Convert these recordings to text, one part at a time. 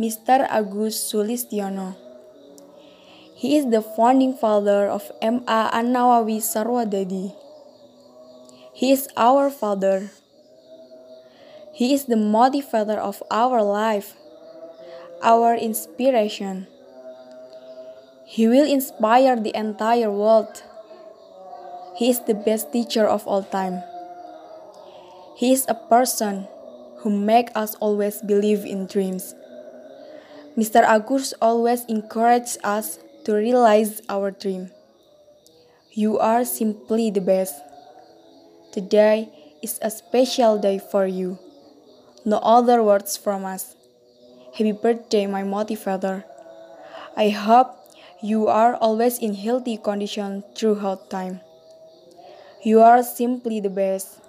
Mr. Agus Sulistiono. He is the founding father of MA An-Nawawi Sarwadadi. He is our father. He is the motivator of our life, our inspiration. He will inspire the entire world. He is the best teacher of all time. He is a person who make us always believe in dreams. Mr. Agus always encourages us to realize our dream. You are simply the best. Today is a special day for you. No other words from us. Happy birthday, my motivator. I hope you are always in healthy condition throughout time. You are simply the best.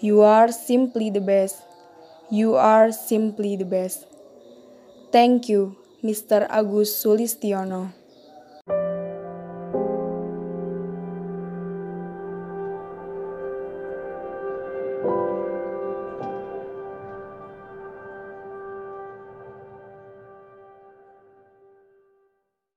You are simply the best. You are simply the best. Thank you, Mr. Agus Sulistiono.